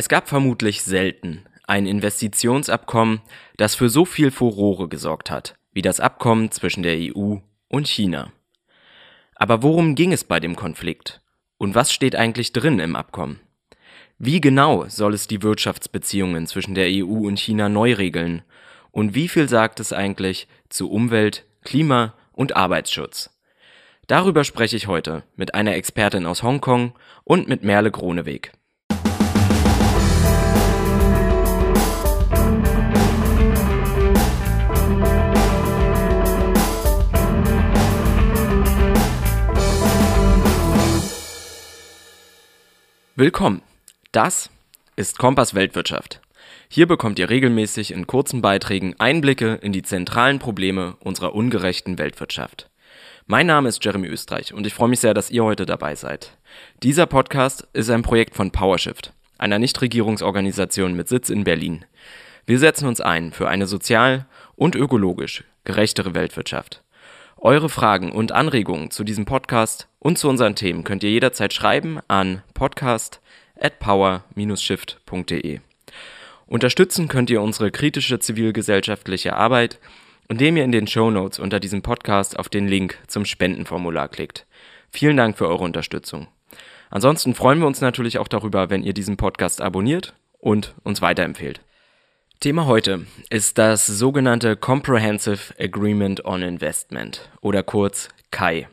Es gab vermutlich selten ein Investitionsabkommen, das für so viel Furore gesorgt hat, wie das Abkommen zwischen der EU und China. Aber worum ging es bei dem Konflikt? Und was steht eigentlich drin im Abkommen? Wie genau soll es die Wirtschaftsbeziehungen zwischen der EU und China neu regeln? Und wie viel sagt es eigentlich zu Umwelt, Klima und Arbeitsschutz? Darüber spreche ich heute mit einer Expertin aus Hongkong und mit Merle Groneweg. Willkommen. Das ist Kompass Weltwirtschaft. Hier bekommt ihr regelmäßig in kurzen Beiträgen Einblicke in die zentralen Probleme unserer ungerechten Weltwirtschaft. Mein Name ist Jeremy Österreich und ich freue mich sehr, dass ihr heute dabei seid. Dieser Podcast ist ein Projekt von PowerShift, einer Nichtregierungsorganisation mit Sitz in Berlin. Wir setzen uns ein für eine sozial und ökologisch gerechtere Weltwirtschaft. Eure Fragen und Anregungen zu diesem Podcast und zu unseren Themen könnt ihr jederzeit schreiben an podcast at power-shift.de. Unterstützen könnt ihr unsere kritische zivilgesellschaftliche Arbeit, indem ihr in den Show Notes unter diesem Podcast auf den Link zum Spendenformular klickt. Vielen Dank für eure Unterstützung. Ansonsten freuen wir uns natürlich auch darüber, wenn ihr diesen Podcast abonniert und uns weiterempfehlt. Thema heute ist das sogenannte Comprehensive Agreement on Investment oder kurz CAI,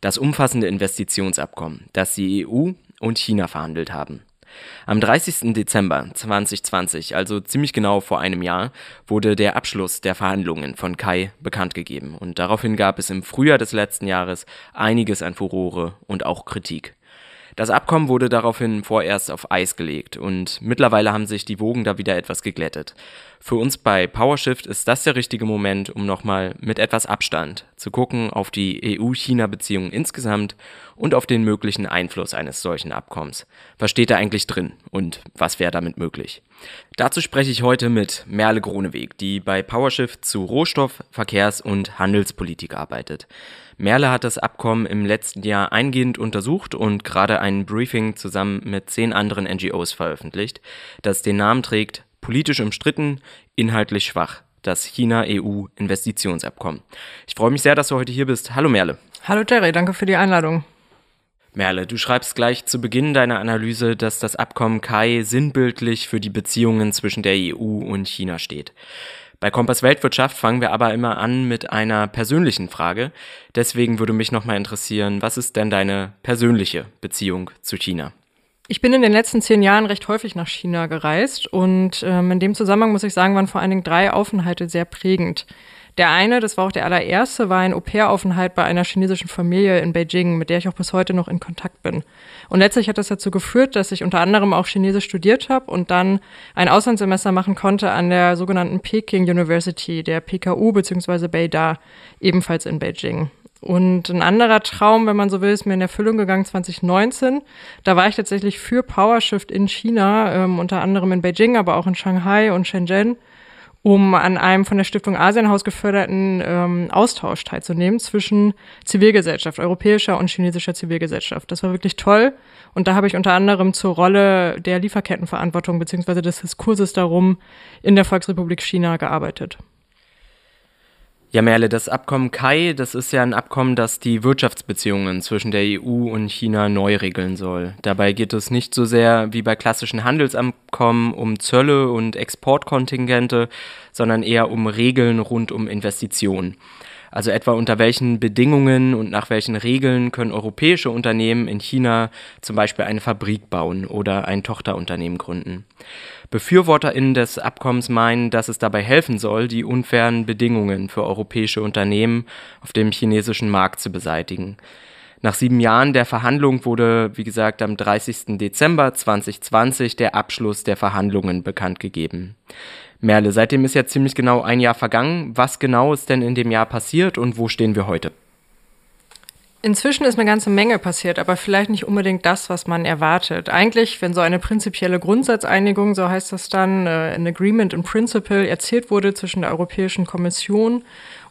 das umfassende Investitionsabkommen, das die EU und China verhandelt haben. Am 30. Dezember 2020, also ziemlich genau vor einem Jahr, wurde der Abschluss der Verhandlungen von Kai bekannt gegeben und daraufhin gab es im Frühjahr des letzten Jahres einiges an Furore und auch Kritik. Das Abkommen wurde daraufhin vorerst auf Eis gelegt und mittlerweile haben sich die Wogen da wieder etwas geglättet. Für uns bei PowerShift ist das der richtige Moment, um nochmal mit etwas Abstand zu gucken auf die EU-China-Beziehungen insgesamt und auf den möglichen Einfluss eines solchen Abkommens. Was steht da eigentlich drin und was wäre damit möglich? Dazu spreche ich heute mit Merle Groneweg, die bei PowerShift zu Rohstoff-, Verkehrs- und Handelspolitik arbeitet. Merle hat das Abkommen im letzten Jahr eingehend untersucht und gerade ein Briefing zusammen mit zehn anderen NGOs veröffentlicht, das den Namen trägt Politisch umstritten, inhaltlich schwach. Das China-EU-Investitionsabkommen. Ich freue mich sehr, dass du heute hier bist. Hallo Merle. Hallo Jerry, danke für die Einladung. Merle, du schreibst gleich zu Beginn deiner Analyse, dass das Abkommen Kai sinnbildlich für die Beziehungen zwischen der EU und China steht. Bei Kompass Weltwirtschaft fangen wir aber immer an mit einer persönlichen Frage. Deswegen würde mich nochmal interessieren, was ist denn deine persönliche Beziehung zu China? Ich bin in den letzten zehn Jahren recht häufig nach China gereist und ähm, in dem Zusammenhang muss ich sagen, waren vor allen Dingen drei Aufenthalte sehr prägend. Der eine, das war auch der allererste, war ein Au-pair-Aufenthalt bei einer chinesischen Familie in Beijing, mit der ich auch bis heute noch in Kontakt bin. Und letztlich hat das dazu geführt, dass ich unter anderem auch Chinesisch studiert habe und dann ein Auslandssemester machen konnte an der sogenannten Peking University, der PKU bzw. Beida, ebenfalls in Beijing. Und ein anderer Traum, wenn man so will, ist mir in Erfüllung gegangen 2019. Da war ich tatsächlich für PowerShift in China, ähm, unter anderem in Beijing, aber auch in Shanghai und Shenzhen, um an einem von der Stiftung Asienhaus geförderten ähm, Austausch teilzunehmen zwischen Zivilgesellschaft, europäischer und chinesischer Zivilgesellschaft. Das war wirklich toll. Und da habe ich unter anderem zur Rolle der Lieferkettenverantwortung beziehungsweise des Diskurses darum in der Volksrepublik China gearbeitet. Ja, Merle, das Abkommen Kai, das ist ja ein Abkommen, das die Wirtschaftsbeziehungen zwischen der EU und China neu regeln soll. Dabei geht es nicht so sehr wie bei klassischen Handelsabkommen um Zölle und Exportkontingente, sondern eher um Regeln rund um Investitionen. Also etwa unter welchen Bedingungen und nach welchen Regeln können europäische Unternehmen in China zum Beispiel eine Fabrik bauen oder ein Tochterunternehmen gründen. BefürworterInnen des Abkommens meinen, dass es dabei helfen soll, die unfairen Bedingungen für europäische Unternehmen auf dem chinesischen Markt zu beseitigen. Nach sieben Jahren der Verhandlung wurde, wie gesagt, am 30. Dezember 2020 der Abschluss der Verhandlungen bekannt gegeben. Merle, seitdem ist ja ziemlich genau ein Jahr vergangen. Was genau ist denn in dem Jahr passiert und wo stehen wir heute? Inzwischen ist eine ganze Menge passiert, aber vielleicht nicht unbedingt das, was man erwartet. Eigentlich, wenn so eine prinzipielle Grundsatzeinigung, so heißt das dann, äh, ein Agreement in Principle, erzielt wurde zwischen der Europäischen Kommission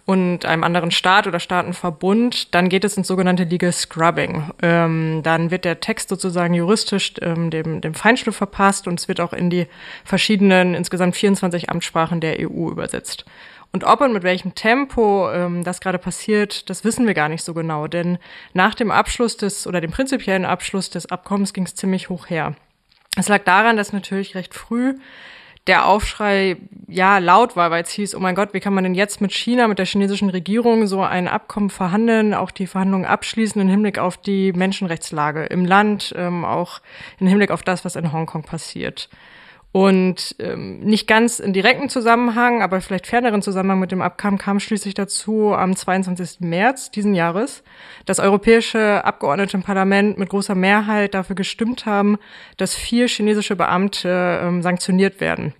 und einem anderen Staat oder Staatenverbund, dann geht es ins sogenannte Legal Scrubbing. Ähm, dann wird der Text sozusagen juristisch ähm, dem, dem Feinschliff verpasst und es wird auch in die verschiedenen, insgesamt 24 Amtssprachen der EU übersetzt. Und ob und mit welchem Tempo ähm, das gerade passiert, das wissen wir gar nicht so genau. Denn nach dem Abschluss des oder dem prinzipiellen Abschluss des Abkommens ging es ziemlich hoch her. Es lag daran, dass natürlich recht früh der Aufschrei ja laut war, weil es hieß, oh mein Gott, wie kann man denn jetzt mit China, mit der chinesischen Regierung so ein Abkommen verhandeln, auch die Verhandlungen abschließen im Hinblick auf die Menschenrechtslage im Land, ähm, auch im Hinblick auf das, was in Hongkong passiert. Und ähm, nicht ganz in direkten Zusammenhang, aber vielleicht ferneren Zusammenhang mit dem Abkommen kam schließlich dazu am 22. März diesen Jahres, dass europäische Abgeordnete im Parlament mit großer Mehrheit dafür gestimmt haben, dass vier chinesische Beamte ähm, sanktioniert werden.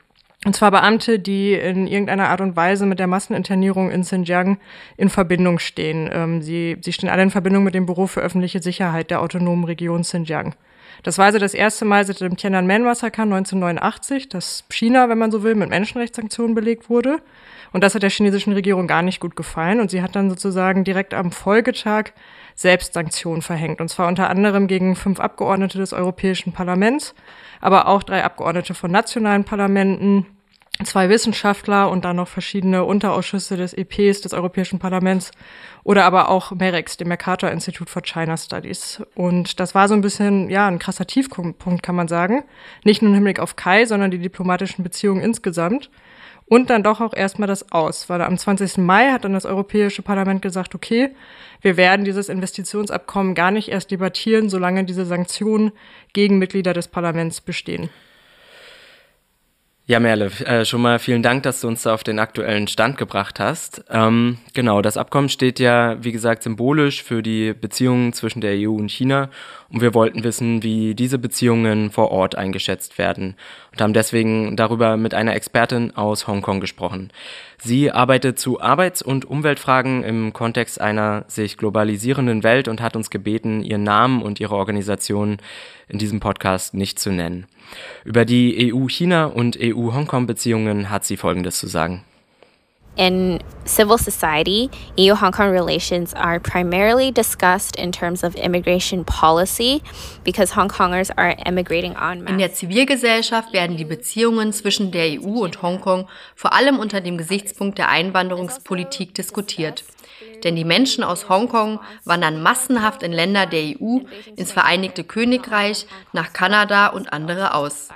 Und zwar Beamte, die in irgendeiner Art und Weise mit der Masseninternierung in Xinjiang in Verbindung stehen. Ähm, sie, sie stehen alle in Verbindung mit dem Büro für öffentliche Sicherheit der autonomen Region Xinjiang. Das war also das erste Mal seit dem Tiananmen-Massaker 1989, dass China, wenn man so will, mit Menschenrechtssanktionen belegt wurde. Und das hat der chinesischen Regierung gar nicht gut gefallen. Und sie hat dann sozusagen direkt am Folgetag selbst Sanktionen verhängt. Und zwar unter anderem gegen fünf Abgeordnete des Europäischen Parlaments, aber auch drei Abgeordnete von nationalen Parlamenten, zwei Wissenschaftler und dann noch verschiedene Unterausschüsse des EPs des Europäischen Parlaments oder aber auch MEREX, dem Mercator Institute for China Studies. Und das war so ein bisschen, ja, ein krasser Tiefpunkt, kann man sagen. Nicht nur im Hinblick auf Kai, sondern die diplomatischen Beziehungen insgesamt. Und dann doch auch erstmal das Aus, weil am 20. Mai hat dann das Europäische Parlament gesagt, okay, wir werden dieses Investitionsabkommen gar nicht erst debattieren, solange diese Sanktionen gegen Mitglieder des Parlaments bestehen. Ja, Merle, äh, schon mal vielen Dank, dass du uns da auf den aktuellen Stand gebracht hast. Ähm, genau, das Abkommen steht ja, wie gesagt, symbolisch für die Beziehungen zwischen der EU und China. Und wir wollten wissen, wie diese Beziehungen vor Ort eingeschätzt werden und haben deswegen darüber mit einer Expertin aus Hongkong gesprochen. Sie arbeitet zu Arbeits- und Umweltfragen im Kontext einer sich globalisierenden Welt und hat uns gebeten, ihren Namen und ihre Organisation in diesem Podcast nicht zu nennen. Über die EU-China- und EU-Hongkong-Beziehungen hat sie Folgendes zu sagen. In civil society, EU Hong Kong relations are primarily discussed in terms of immigration policy because Hong Kongers are emigrating en masse. In der Zivilgesellschaft werden die Beziehungen zwischen der EU und Hongkong vor allem unter dem Gesichtspunkt der Einwanderungspolitik diskutiert. Denn die Menschen aus Hongkong wandern massenhaft in Länder der EU, ins Vereinigte Königreich, nach Kanada und andere aus.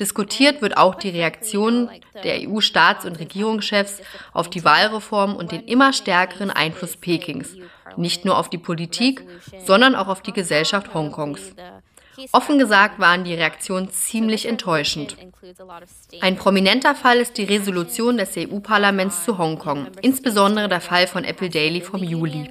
Diskutiert wird auch die Reaktion der EU-Staats- und Regierungschefs auf die Wahlreform und den immer stärkeren Einfluss Pekings, nicht nur auf die Politik, sondern auch auf die Gesellschaft Hongkongs. Offen gesagt waren die Reaktionen ziemlich enttäuschend. Ein prominenter Fall ist die Resolution des EU-Parlaments zu Hongkong, insbesondere der Fall von Apple Daily vom Juli.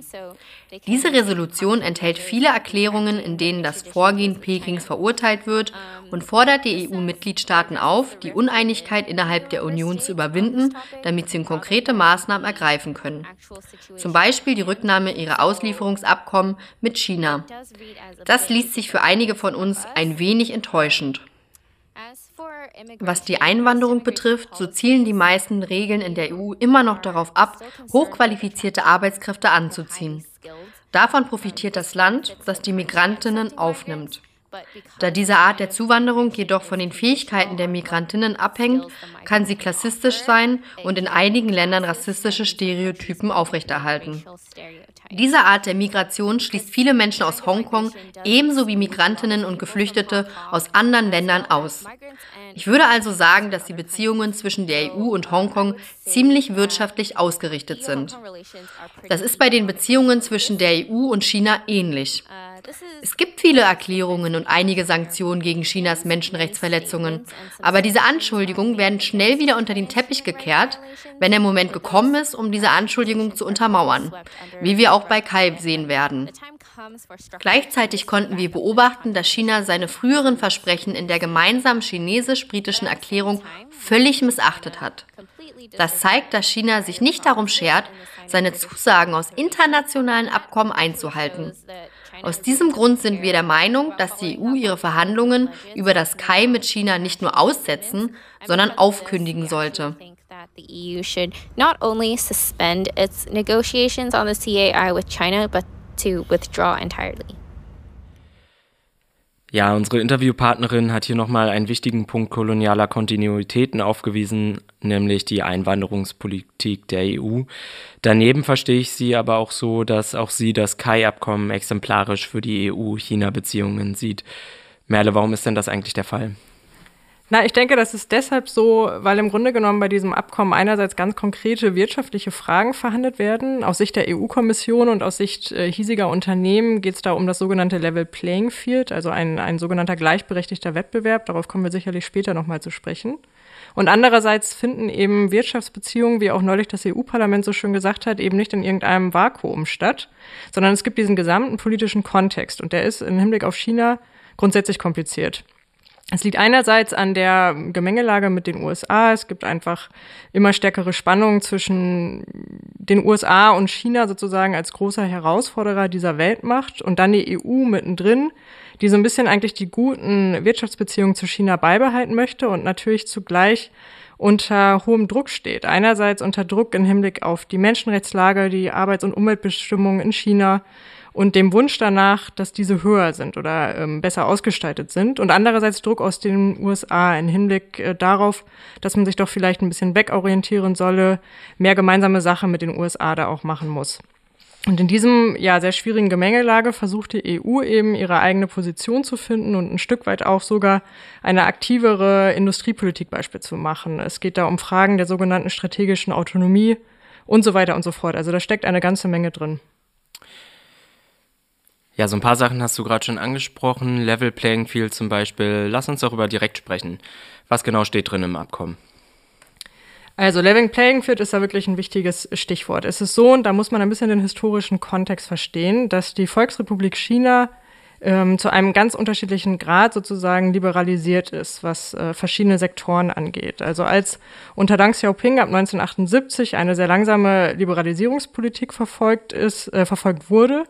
Diese Resolution enthält viele Erklärungen, in denen das Vorgehen Pekings verurteilt wird und fordert die EU-Mitgliedstaaten auf, die Uneinigkeit innerhalb der Union zu überwinden, damit sie konkrete Maßnahmen ergreifen können. Zum Beispiel die Rücknahme ihrer Auslieferungsabkommen mit China. Das liest sich für einige von uns ein wenig enttäuschend. Was die Einwanderung betrifft, so zielen die meisten Regeln in der EU immer noch darauf ab, hochqualifizierte Arbeitskräfte anzuziehen. Davon profitiert das Land, das die Migrantinnen aufnimmt. Da diese Art der Zuwanderung jedoch von den Fähigkeiten der Migrantinnen abhängt, kann sie klassistisch sein und in einigen Ländern rassistische Stereotypen aufrechterhalten. Diese Art der Migration schließt viele Menschen aus Hongkong ebenso wie Migrantinnen und Geflüchtete aus anderen Ländern aus. Ich würde also sagen, dass die Beziehungen zwischen der EU und Hongkong ziemlich wirtschaftlich ausgerichtet sind. Das ist bei den Beziehungen zwischen der EU und China ähnlich. Es gibt viele Erklärungen und einige Sanktionen gegen Chinas Menschenrechtsverletzungen, aber diese Anschuldigungen werden schnell wieder unter den Teppich gekehrt, wenn der Moment gekommen ist, um diese Anschuldigungen zu untermauern, wie wir auch bei Kai sehen werden. Gleichzeitig konnten wir beobachten, dass China seine früheren Versprechen in der gemeinsamen chinesisch-britischen Erklärung völlig missachtet hat. Das zeigt, dass China sich nicht darum schert, seine Zusagen aus internationalen Abkommen einzuhalten. Aus diesem Grund sind wir der Meinung, dass die EU ihre Verhandlungen über das Kai mit China nicht nur aussetzen, sondern aufkündigen sollte. The EU should not only suspend its negotiations on the CAI with China, but to withdraw entirely. Ja, unsere Interviewpartnerin hat hier nochmal einen wichtigen Punkt kolonialer Kontinuitäten aufgewiesen, nämlich die Einwanderungspolitik der EU. Daneben verstehe ich sie aber auch so, dass auch sie das Kai-Abkommen exemplarisch für die EU-China-Beziehungen sieht. Merle, warum ist denn das eigentlich der Fall? Na, ich denke, das ist deshalb so, weil im Grunde genommen bei diesem Abkommen einerseits ganz konkrete wirtschaftliche Fragen verhandelt werden. Aus Sicht der EU-Kommission und aus Sicht äh, hiesiger Unternehmen geht es da um das sogenannte Level Playing Field, also ein, ein sogenannter gleichberechtigter Wettbewerb. Darauf kommen wir sicherlich später nochmal zu sprechen. Und andererseits finden eben Wirtschaftsbeziehungen, wie auch neulich das EU-Parlament so schön gesagt hat, eben nicht in irgendeinem Vakuum statt, sondern es gibt diesen gesamten politischen Kontext und der ist im Hinblick auf China grundsätzlich kompliziert. Es liegt einerseits an der Gemengelage mit den USA. Es gibt einfach immer stärkere Spannungen zwischen den USA und China sozusagen als großer Herausforderer dieser Weltmacht und dann die EU mittendrin, die so ein bisschen eigentlich die guten Wirtschaftsbeziehungen zu China beibehalten möchte und natürlich zugleich unter hohem Druck steht. Einerseits unter Druck im Hinblick auf die Menschenrechtslage, die Arbeits- und Umweltbestimmungen in China, und dem Wunsch danach, dass diese höher sind oder ähm, besser ausgestaltet sind. Und andererseits Druck aus den USA im Hinblick äh, darauf, dass man sich doch vielleicht ein bisschen wegorientieren solle, mehr gemeinsame Sache mit den USA da auch machen muss. Und in diesem ja sehr schwierigen Gemengelage versucht die EU eben ihre eigene Position zu finden und ein Stück weit auch sogar eine aktivere Industriepolitik beispielsweise zu machen. Es geht da um Fragen der sogenannten strategischen Autonomie und so weiter und so fort. Also da steckt eine ganze Menge drin. Ja, so ein paar Sachen hast du gerade schon angesprochen. Level Playing Field zum Beispiel. Lass uns darüber direkt sprechen. Was genau steht drin im Abkommen? Also Level Playing Field ist da wirklich ein wichtiges Stichwort. Es ist so, und da muss man ein bisschen den historischen Kontext verstehen, dass die Volksrepublik China ähm, zu einem ganz unterschiedlichen Grad sozusagen liberalisiert ist, was äh, verschiedene Sektoren angeht. Also als unter Deng Xiaoping ab 1978 eine sehr langsame Liberalisierungspolitik verfolgt ist, äh, verfolgt wurde,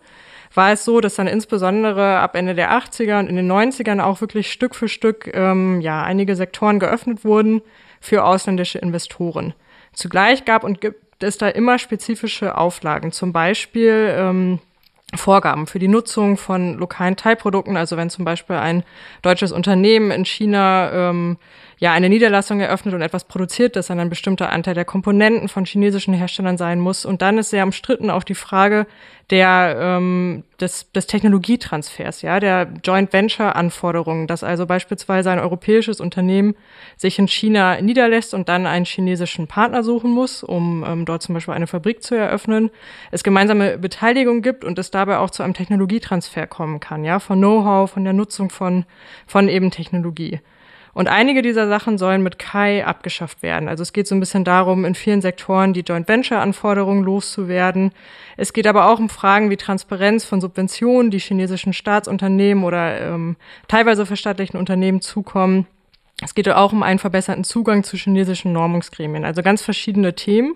war es so, dass dann insbesondere ab Ende der 80er und in den 90ern auch wirklich Stück für Stück ähm, ja, einige Sektoren geöffnet wurden für ausländische Investoren. Zugleich gab und gibt es da immer spezifische Auflagen, zum Beispiel ähm, Vorgaben für die Nutzung von lokalen Teilprodukten. Also wenn zum Beispiel ein deutsches Unternehmen in China ähm, ja eine Niederlassung eröffnet und etwas produziert, dass dann ein bestimmter Anteil der Komponenten von chinesischen Herstellern sein muss. Und dann ist sehr umstritten auch die Frage der ähm, des, des Technologietransfers, ja, der Joint Venture Anforderungen, dass also beispielsweise ein europäisches Unternehmen sich in China niederlässt und dann einen chinesischen Partner suchen muss, um ähm, dort zum Beispiel eine Fabrik zu eröffnen, es gemeinsame Beteiligung gibt und es dabei auch zu einem Technologietransfer kommen kann, ja, von Know-how, von der Nutzung von von eben Technologie. Und einige dieser Sachen sollen mit Kai abgeschafft werden. Also es geht so ein bisschen darum, in vielen Sektoren die Joint Venture Anforderungen loszuwerden. Es geht aber auch um Fragen wie Transparenz von Subventionen, die chinesischen Staatsunternehmen oder ähm, teilweise verstaatlichten Unternehmen zukommen. Es geht auch um einen verbesserten Zugang zu chinesischen Normungsgremien. Also ganz verschiedene Themen.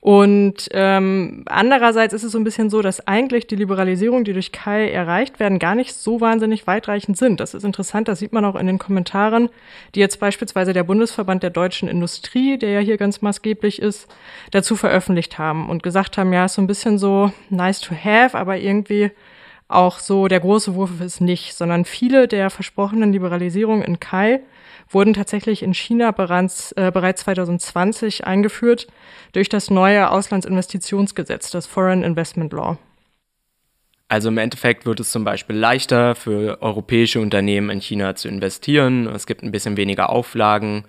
Und ähm, andererseits ist es so ein bisschen so, dass eigentlich die Liberalisierung, die durch Kai erreicht werden, gar nicht so wahnsinnig weitreichend sind. Das ist interessant, das sieht man auch in den Kommentaren, die jetzt beispielsweise der Bundesverband der deutschen Industrie, der ja hier ganz maßgeblich ist, dazu veröffentlicht haben und gesagt haben, ja, ist so ein bisschen so nice to have, aber irgendwie auch so der große Wurf ist nicht, sondern viele der versprochenen Liberalisierungen in Kai wurden tatsächlich in China bereits, äh, bereits 2020 eingeführt durch das neue Auslandsinvestitionsgesetz, das Foreign Investment Law. Also im Endeffekt wird es zum Beispiel leichter für europäische Unternehmen in China zu investieren. Es gibt ein bisschen weniger Auflagen.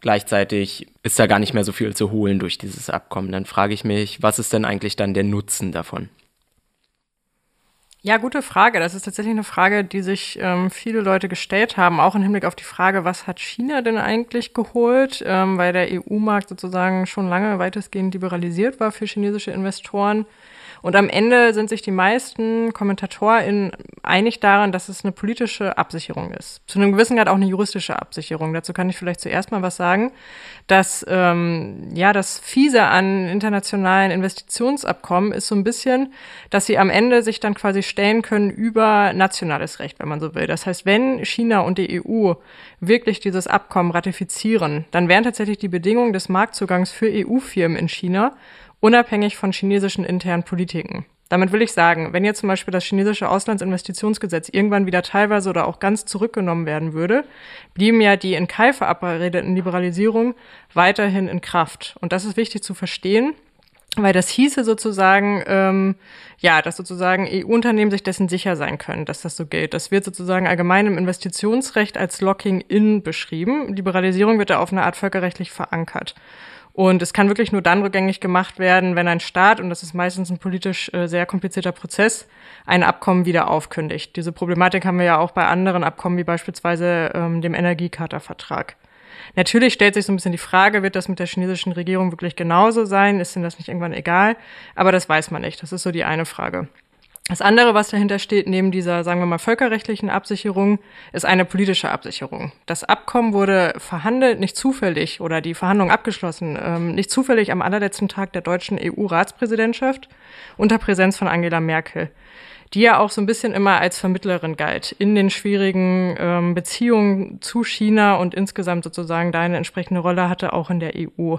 Gleichzeitig ist da gar nicht mehr so viel zu holen durch dieses Abkommen. Dann frage ich mich, was ist denn eigentlich dann der Nutzen davon? Ja, gute Frage. Das ist tatsächlich eine Frage, die sich ähm, viele Leute gestellt haben, auch im Hinblick auf die Frage, was hat China denn eigentlich geholt, ähm, weil der EU-Markt sozusagen schon lange weitestgehend liberalisiert war für chinesische Investoren. Und am Ende sind sich die meisten KommentatorInnen einig daran, dass es eine politische Absicherung ist. Zu einem gewissen Grad auch eine juristische Absicherung. Dazu kann ich vielleicht zuerst mal was sagen, dass ähm, ja das Fiese an internationalen Investitionsabkommen ist so ein bisschen, dass sie am Ende sich dann quasi stellen können über nationales Recht, wenn man so will. Das heißt, wenn China und die EU wirklich dieses Abkommen ratifizieren, dann wären tatsächlich die Bedingungen des Marktzugangs für EU-Firmen in China unabhängig von chinesischen internen Politiken. Damit will ich sagen, wenn jetzt zum Beispiel das chinesische Auslandsinvestitionsgesetz irgendwann wieder teilweise oder auch ganz zurückgenommen werden würde, blieben ja die in Kai verabredeten Liberalisierungen weiterhin in Kraft. Und das ist wichtig zu verstehen, weil das hieße sozusagen, ähm, ja, dass sozusagen EU-Unternehmen sich dessen sicher sein können, dass das so gilt. Das wird sozusagen allgemein im Investitionsrecht als Locking-in beschrieben. Liberalisierung wird da auf eine Art völkerrechtlich verankert. Und es kann wirklich nur dann rückgängig gemacht werden, wenn ein Staat, und das ist meistens ein politisch äh, sehr komplizierter Prozess, ein Abkommen wieder aufkündigt. Diese Problematik haben wir ja auch bei anderen Abkommen, wie beispielsweise ähm, dem Energiecharta-Vertrag. Natürlich stellt sich so ein bisschen die Frage, wird das mit der chinesischen Regierung wirklich genauso sein? Ist denn das nicht irgendwann egal? Aber das weiß man nicht. Das ist so die eine Frage. Das andere, was dahinter steht, neben dieser, sagen wir mal, völkerrechtlichen Absicherung, ist eine politische Absicherung. Das Abkommen wurde verhandelt, nicht zufällig, oder die Verhandlung abgeschlossen, ähm, nicht zufällig am allerletzten Tag der deutschen EU-Ratspräsidentschaft unter Präsenz von Angela Merkel, die ja auch so ein bisschen immer als Vermittlerin galt in den schwierigen ähm, Beziehungen zu China und insgesamt sozusagen da eine entsprechende Rolle hatte, auch in der EU.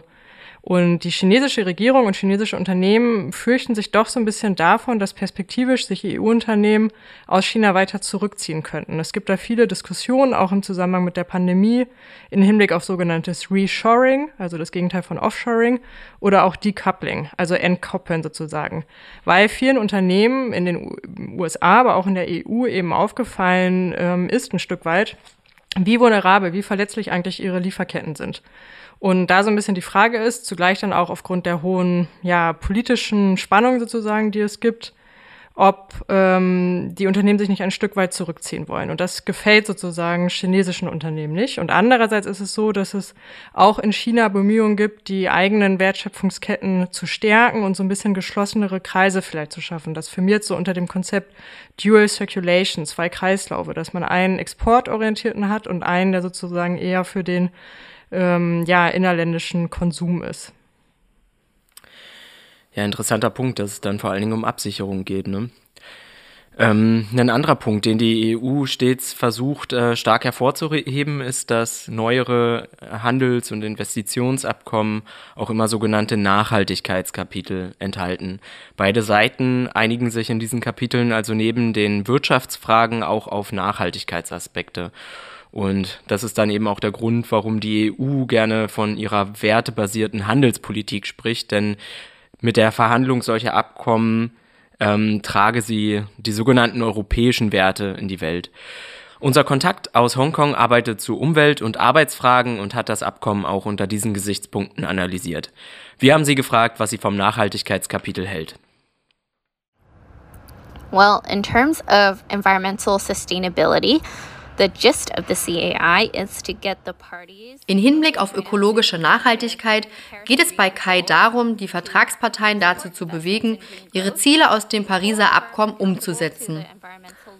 Und die chinesische Regierung und chinesische Unternehmen fürchten sich doch so ein bisschen davon, dass perspektivisch sich EU-Unternehmen aus China weiter zurückziehen könnten. Es gibt da viele Diskussionen, auch im Zusammenhang mit der Pandemie, im Hinblick auf sogenanntes Reshoring, also das Gegenteil von Offshoring, oder auch Decoupling, also entkoppeln sozusagen. Weil vielen Unternehmen in den USA, aber auch in der EU eben aufgefallen ähm, ist, ein Stück weit, wie vulnerabel, wie verletzlich eigentlich ihre Lieferketten sind. Und da so ein bisschen die Frage ist, zugleich dann auch aufgrund der hohen ja, politischen Spannung sozusagen, die es gibt, ob ähm, die Unternehmen sich nicht ein Stück weit zurückziehen wollen. Und das gefällt sozusagen chinesischen Unternehmen nicht. Und andererseits ist es so, dass es auch in China Bemühungen gibt, die eigenen Wertschöpfungsketten zu stärken und so ein bisschen geschlossenere Kreise vielleicht zu schaffen. Das firmiert so unter dem Konzept Dual Circulation, zwei Kreislaufe, dass man einen exportorientierten hat und einen, der sozusagen eher für den ähm, ja, innerländischen Konsum ist. Ja, interessanter Punkt, dass es dann vor allen Dingen um Absicherung geht. Ne? Ähm, ein anderer Punkt, den die EU stets versucht äh, stark hervorzuheben, ist, dass neuere Handels- und Investitionsabkommen auch immer sogenannte Nachhaltigkeitskapitel enthalten. Beide Seiten einigen sich in diesen Kapiteln also neben den Wirtschaftsfragen auch auf Nachhaltigkeitsaspekte. Und das ist dann eben auch der Grund, warum die EU gerne von ihrer wertebasierten Handelspolitik spricht, denn mit der Verhandlung solcher Abkommen ähm, trage sie die sogenannten europäischen Werte in die Welt. Unser Kontakt aus Hongkong arbeitet zu Umwelt- und Arbeitsfragen und hat das Abkommen auch unter diesen Gesichtspunkten analysiert. Wir haben sie gefragt, was sie vom Nachhaltigkeitskapitel hält. Well, in terms of environmental sustainability, in Hinblick auf ökologische Nachhaltigkeit geht es bei Kai darum, die Vertragsparteien dazu zu bewegen, ihre Ziele aus dem Pariser Abkommen umzusetzen.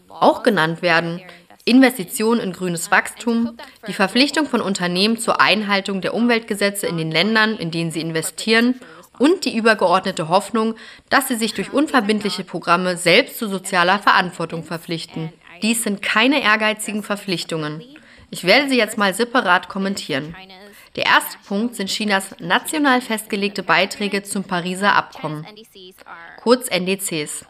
Auch genannt werden Investitionen in grünes Wachstum, die Verpflichtung von Unternehmen zur Einhaltung der Umweltgesetze in den Ländern, in denen sie investieren und die übergeordnete Hoffnung, dass sie sich durch unverbindliche Programme selbst zu sozialer Verantwortung verpflichten. Dies sind keine ehrgeizigen Verpflichtungen. Ich werde sie jetzt mal separat kommentieren. Der erste Punkt sind Chinas national festgelegte Beiträge zum Pariser Abkommen, kurz NDCs.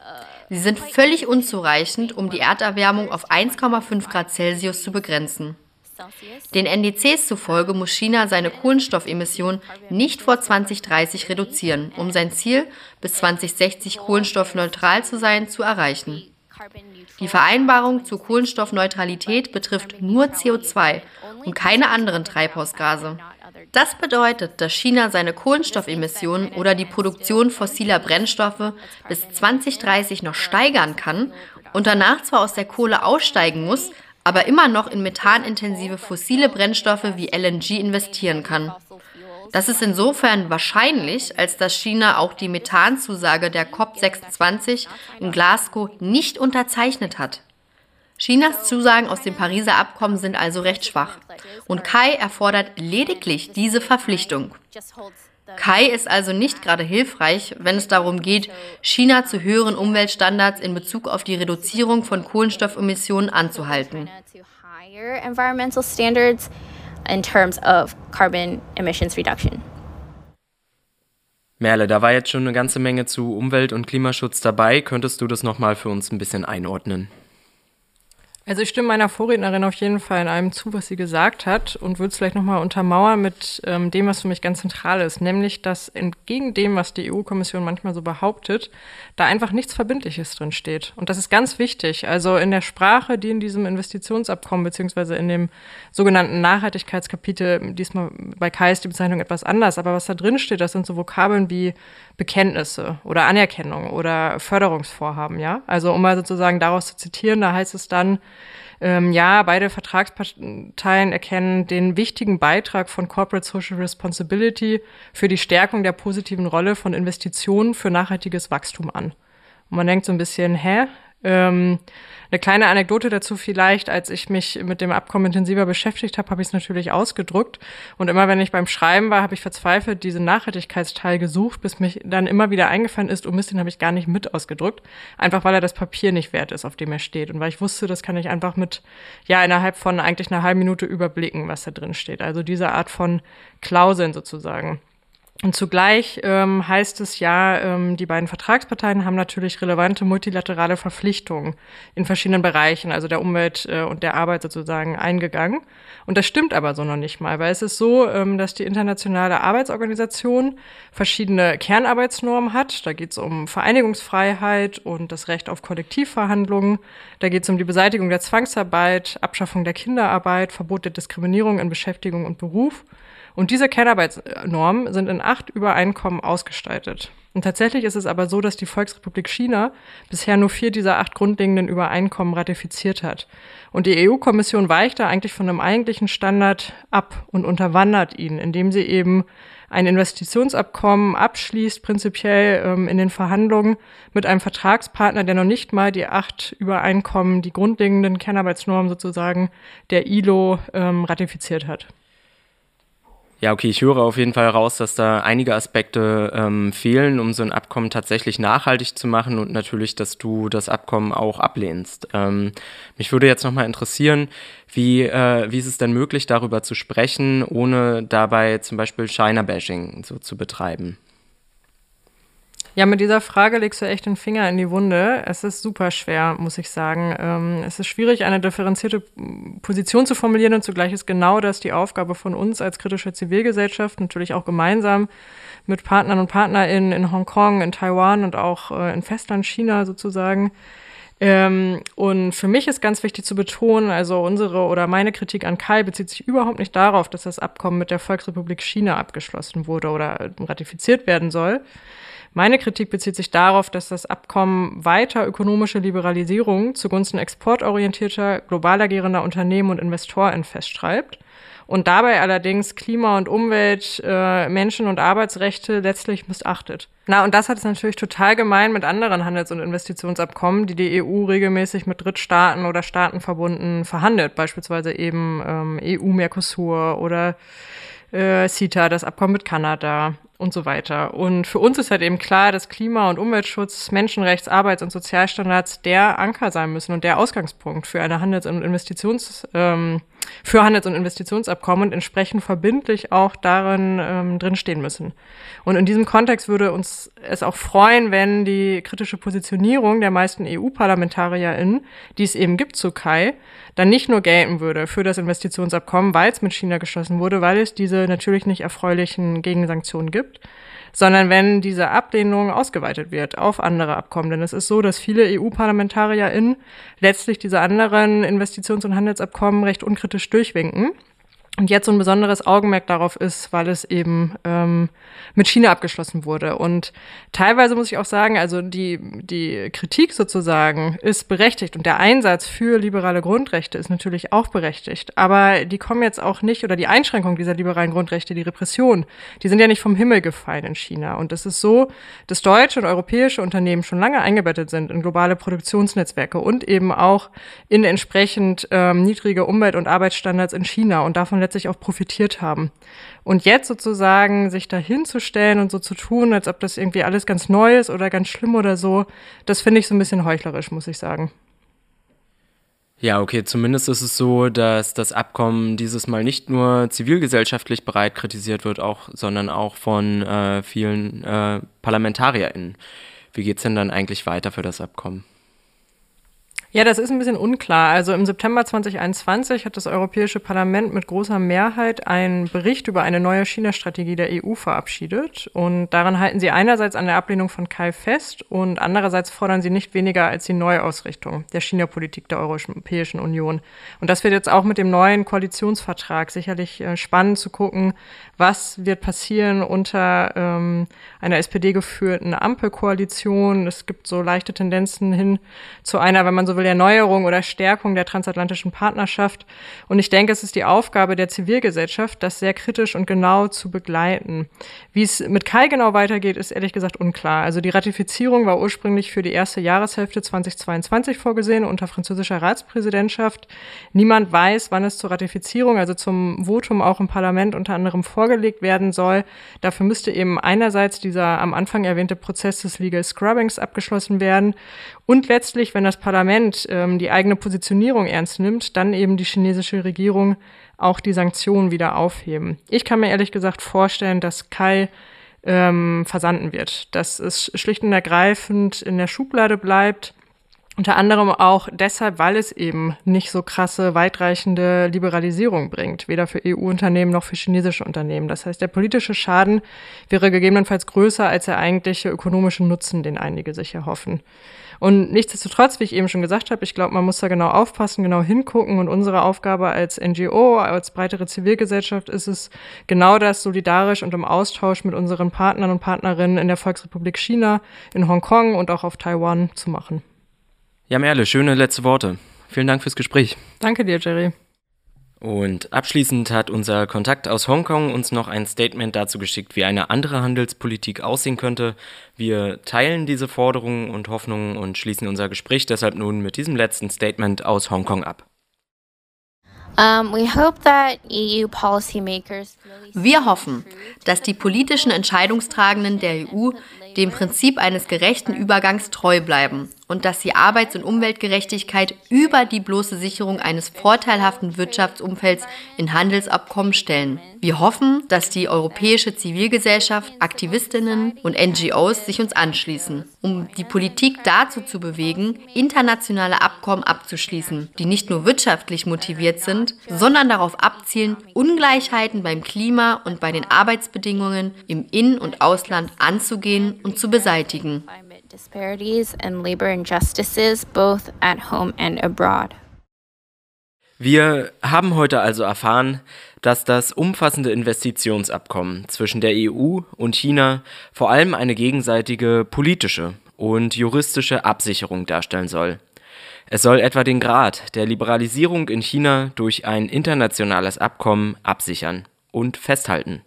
Sie sind völlig unzureichend, um die Erderwärmung auf 1,5 Grad Celsius zu begrenzen. Den NDCs zufolge muss China seine Kohlenstoffemissionen nicht vor 2030 reduzieren, um sein Ziel, bis 2060 kohlenstoffneutral zu sein, zu erreichen. Die Vereinbarung zur Kohlenstoffneutralität betrifft nur CO2 und keine anderen Treibhausgase. Das bedeutet, dass China seine Kohlenstoffemissionen oder die Produktion fossiler Brennstoffe bis 2030 noch steigern kann und danach zwar aus der Kohle aussteigen muss, aber immer noch in methanintensive fossile Brennstoffe wie LNG investieren kann. Das ist insofern wahrscheinlich, als dass China auch die Methanzusage der COP26 in Glasgow nicht unterzeichnet hat. Chinas Zusagen aus dem Pariser Abkommen sind also recht schwach. Und Kai erfordert lediglich diese Verpflichtung. Kai ist also nicht gerade hilfreich, wenn es darum geht, China zu höheren Umweltstandards in Bezug auf die Reduzierung von Kohlenstoffemissionen anzuhalten. Merle, da war jetzt schon eine ganze Menge zu Umwelt- und Klimaschutz dabei. Könntest du das nochmal für uns ein bisschen einordnen? Also ich stimme meiner Vorrednerin auf jeden Fall in allem zu, was sie gesagt hat und würde es vielleicht nochmal untermauern mit ähm, dem, was für mich ganz zentral ist, nämlich, dass entgegen dem, was die EU-Kommission manchmal so behauptet, da einfach nichts Verbindliches drin steht. Und das ist ganz wichtig. Also in der Sprache, die in diesem Investitionsabkommen beziehungsweise in dem sogenannten Nachhaltigkeitskapitel, diesmal bei Kai ist die Bezeichnung etwas anders, aber was da drin steht, das sind so Vokabeln wie Bekenntnisse oder Anerkennung oder Förderungsvorhaben, ja. Also um mal sozusagen daraus zu zitieren, da heißt es dann, ähm, ja, beide Vertragsparteien erkennen den wichtigen Beitrag von Corporate Social Responsibility für die Stärkung der positiven Rolle von Investitionen für nachhaltiges Wachstum an. Und man denkt so ein bisschen, hä? Ähm, eine kleine Anekdote dazu vielleicht, als ich mich mit dem Abkommen intensiver beschäftigt habe, habe ich es natürlich ausgedruckt. Und immer wenn ich beim Schreiben war, habe ich verzweifelt diesen Nachhaltigkeitsteil gesucht, bis mich dann immer wieder eingefallen ist, oh Mist, den habe ich gar nicht mit ausgedruckt. Einfach weil er das Papier nicht wert ist, auf dem er steht. Und weil ich wusste, das kann ich einfach mit, ja, innerhalb von eigentlich einer halben Minute überblicken, was da drin steht. Also diese Art von Klauseln sozusagen. Und zugleich ähm, heißt es ja, ähm, die beiden Vertragsparteien haben natürlich relevante multilaterale Verpflichtungen in verschiedenen Bereichen, also der Umwelt äh, und der Arbeit sozusagen, eingegangen. Und das stimmt aber so noch nicht mal, weil es ist so, ähm, dass die Internationale Arbeitsorganisation verschiedene Kernarbeitsnormen hat. Da geht es um Vereinigungsfreiheit und das Recht auf Kollektivverhandlungen. Da geht es um die Beseitigung der Zwangsarbeit, Abschaffung der Kinderarbeit, Verbot der Diskriminierung in Beschäftigung und Beruf. Und diese Kernarbeitsnormen sind in acht Übereinkommen ausgestaltet. Und tatsächlich ist es aber so, dass die Volksrepublik China bisher nur vier dieser acht grundlegenden Übereinkommen ratifiziert hat. Und die EU-Kommission weicht da eigentlich von einem eigentlichen Standard ab und unterwandert ihn, indem sie eben ein Investitionsabkommen abschließt, prinzipiell ähm, in den Verhandlungen mit einem Vertragspartner, der noch nicht mal die acht Übereinkommen, die grundlegenden Kernarbeitsnormen sozusagen der ILO ähm, ratifiziert hat. Ja, okay, ich höre auf jeden Fall raus, dass da einige Aspekte ähm, fehlen, um so ein Abkommen tatsächlich nachhaltig zu machen und natürlich, dass du das Abkommen auch ablehnst. Ähm, mich würde jetzt nochmal interessieren, wie, äh, wie ist es denn möglich, darüber zu sprechen, ohne dabei zum Beispiel China-Bashing so zu betreiben? Ja, mit dieser Frage legst du echt den Finger in die Wunde. Es ist super schwer, muss ich sagen. Ähm, es ist schwierig, eine differenzierte Position zu formulieren und zugleich ist genau das die Aufgabe von uns als kritische Zivilgesellschaft, natürlich auch gemeinsam mit Partnern und PartnerInnen in Hongkong, in Taiwan und auch äh, in Festland China sozusagen. Ähm, und für mich ist ganz wichtig zu betonen, also unsere oder meine Kritik an Kai bezieht sich überhaupt nicht darauf, dass das Abkommen mit der Volksrepublik China abgeschlossen wurde oder ratifiziert werden soll, meine Kritik bezieht sich darauf, dass das Abkommen weiter ökonomische Liberalisierung zugunsten exportorientierter, global agierender Unternehmen und Investoren festschreibt und dabei allerdings Klima und Umwelt, äh, Menschen- und Arbeitsrechte letztlich missachtet. Na, und das hat es natürlich total gemein mit anderen Handels- und Investitionsabkommen, die die EU regelmäßig mit Drittstaaten oder Staaten verbunden verhandelt, beispielsweise eben ähm, EU-Mercosur oder äh, CETA, das Abkommen mit Kanada und so weiter. Und für uns ist halt eben klar, dass Klima- und Umweltschutz, Menschenrechts-, Arbeits- und Sozialstandards der Anker sein müssen und der Ausgangspunkt für eine Handels- und Investitions, ähm, für Handels- und Investitionsabkommen und entsprechend verbindlich auch darin ähm, drinstehen müssen. Und in diesem Kontext würde uns es auch freuen, wenn die kritische Positionierung der meisten EU-ParlamentarierInnen, die es eben gibt zu Kai, dann nicht nur gelten würde für das Investitionsabkommen, weil es mit China geschlossen wurde, weil es diese natürlich nicht erfreulichen Gegensanktionen gibt, sondern wenn diese Ablehnung ausgeweitet wird auf andere Abkommen. Denn es ist so, dass viele EU-ParlamentarierInnen letztlich diese anderen Investitions- und Handelsabkommen recht unkritisch durchwinken Und jetzt so ein besonderes Augenmerk darauf ist, weil es eben ähm, mit China abgeschlossen wurde. Und teilweise muss ich auch sagen, also die, die Kritik sozusagen ist berechtigt und der Einsatz für liberale Grundrechte ist natürlich auch berechtigt. Aber die kommen jetzt auch nicht, oder die Einschränkung dieser liberalen Grundrechte, die Repression, die sind ja nicht vom Himmel gefallen in China. Und es ist so, dass deutsche und europäische Unternehmen schon lange eingebettet sind in globale Produktionsnetzwerke und eben auch in entsprechend ähm, niedrige Umwelt- und Arbeitsstandards in China und davon letztlich auch profitiert haben. Und jetzt sozusagen sich dahinzustellen und so zu tun, als ob das irgendwie alles ganz neu ist oder ganz schlimm oder so, das finde ich so ein bisschen heuchlerisch, muss ich sagen. Ja, okay, zumindest ist es so, dass das Abkommen dieses Mal nicht nur zivilgesellschaftlich breit kritisiert wird, auch, sondern auch von äh, vielen äh, ParlamentarierInnen. Wie geht es denn dann eigentlich weiter für das Abkommen? Ja, das ist ein bisschen unklar. Also im September 2021 hat das Europäische Parlament mit großer Mehrheit einen Bericht über eine neue China-Strategie der EU verabschiedet. Und daran halten sie einerseits an der Ablehnung von Kai fest und andererseits fordern sie nicht weniger als die Neuausrichtung der China-Politik der Europäischen Union. Und das wird jetzt auch mit dem neuen Koalitionsvertrag sicherlich äh, spannend zu gucken, was wird passieren unter ähm, einer SPD-geführten Ampelkoalition. Es gibt so leichte Tendenzen hin zu einer, wenn man so will, Erneuerung oder Stärkung der transatlantischen Partnerschaft. Und ich denke, es ist die Aufgabe der Zivilgesellschaft, das sehr kritisch und genau zu begleiten. Wie es mit Kai genau weitergeht, ist ehrlich gesagt unklar. Also die Ratifizierung war ursprünglich für die erste Jahreshälfte 2022 vorgesehen unter französischer Ratspräsidentschaft. Niemand weiß, wann es zur Ratifizierung, also zum Votum auch im Parlament unter anderem vorgelegt werden soll. Dafür müsste eben einerseits dieser am Anfang erwähnte Prozess des Legal Scrubbings abgeschlossen werden und letztlich, wenn das Parlament ähm, die eigene Positionierung ernst nimmt, dann eben die chinesische Regierung auch die Sanktionen wieder aufheben. Ich kann mir ehrlich gesagt vorstellen, dass Kai ähm, versanden wird, dass es schlicht und ergreifend in der Schublade bleibt. Unter anderem auch deshalb, weil es eben nicht so krasse, weitreichende Liberalisierung bringt, weder für EU-Unternehmen noch für chinesische Unternehmen. Das heißt, der politische Schaden wäre gegebenenfalls größer als der eigentliche ökonomische Nutzen, den einige sich erhoffen. Und nichtsdestotrotz, wie ich eben schon gesagt habe, ich glaube, man muss da genau aufpassen, genau hingucken. Und unsere Aufgabe als NGO, als breitere Zivilgesellschaft ist es, genau das solidarisch und im Austausch mit unseren Partnern und Partnerinnen in der Volksrepublik China, in Hongkong und auch auf Taiwan zu machen. Ja, Merle, schöne letzte Worte. Vielen Dank fürs Gespräch. Danke dir, Jerry. Und abschließend hat unser Kontakt aus Hongkong uns noch ein Statement dazu geschickt, wie eine andere Handelspolitik aussehen könnte. Wir teilen diese Forderungen und Hoffnungen und schließen unser Gespräch deshalb nun mit diesem letzten Statement aus Hongkong ab. E Wir hoffen, dass die politischen Entscheidungstragenden der EU dem Prinzip eines gerechten Übergangs treu bleiben und dass sie Arbeits- und Umweltgerechtigkeit über die bloße Sicherung eines vorteilhaften Wirtschaftsumfelds in Handelsabkommen stellen. Wir hoffen, dass die europäische Zivilgesellschaft, Aktivistinnen und NGOs sich uns anschließen, um die Politik dazu zu bewegen, internationale Abkommen abzuschließen, die nicht nur wirtschaftlich motiviert sind, sondern darauf abzielen, Ungleichheiten beim Klima und bei den Arbeitsbedingungen im In- und Ausland anzugehen und zu beseitigen. Wir haben heute also erfahren, dass das umfassende Investitionsabkommen zwischen der EU und China vor allem eine gegenseitige politische und juristische Absicherung darstellen soll. Es soll etwa den Grad der Liberalisierung in China durch ein internationales Abkommen absichern und festhalten.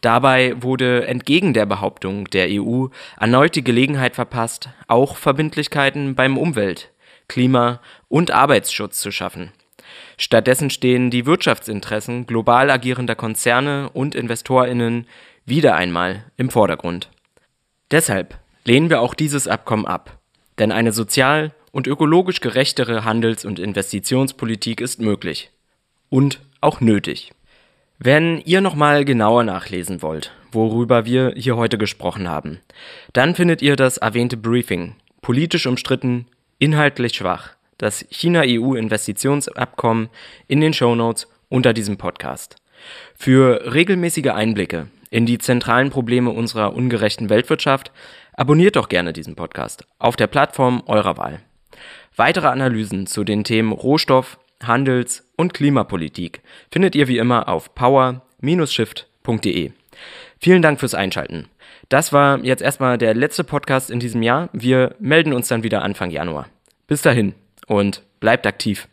Dabei wurde entgegen der Behauptung der EU erneut die Gelegenheit verpasst, auch Verbindlichkeiten beim Umwelt Klima und Arbeitsschutz zu schaffen. Stattdessen stehen die Wirtschaftsinteressen global agierender Konzerne und Investorinnen wieder einmal im Vordergrund. Deshalb lehnen wir auch dieses Abkommen ab, denn eine sozial und ökologisch gerechtere Handels- und Investitionspolitik ist möglich und auch nötig. Wenn ihr nochmal genauer nachlesen wollt, worüber wir hier heute gesprochen haben, dann findet ihr das erwähnte Briefing, politisch umstritten, inhaltlich schwach, das China-EU-Investitionsabkommen in den Shownotes unter diesem Podcast. Für regelmäßige Einblicke in die zentralen Probleme unserer ungerechten Weltwirtschaft abonniert doch gerne diesen Podcast auf der Plattform eurer Wahl. Weitere Analysen zu den Themen Rohstoff, Handels- und Klimapolitik findet ihr wie immer auf power-shift.de. Vielen Dank fürs Einschalten. Das war jetzt erstmal der letzte Podcast in diesem Jahr. Wir melden uns dann wieder Anfang Januar. Bis dahin und bleibt aktiv.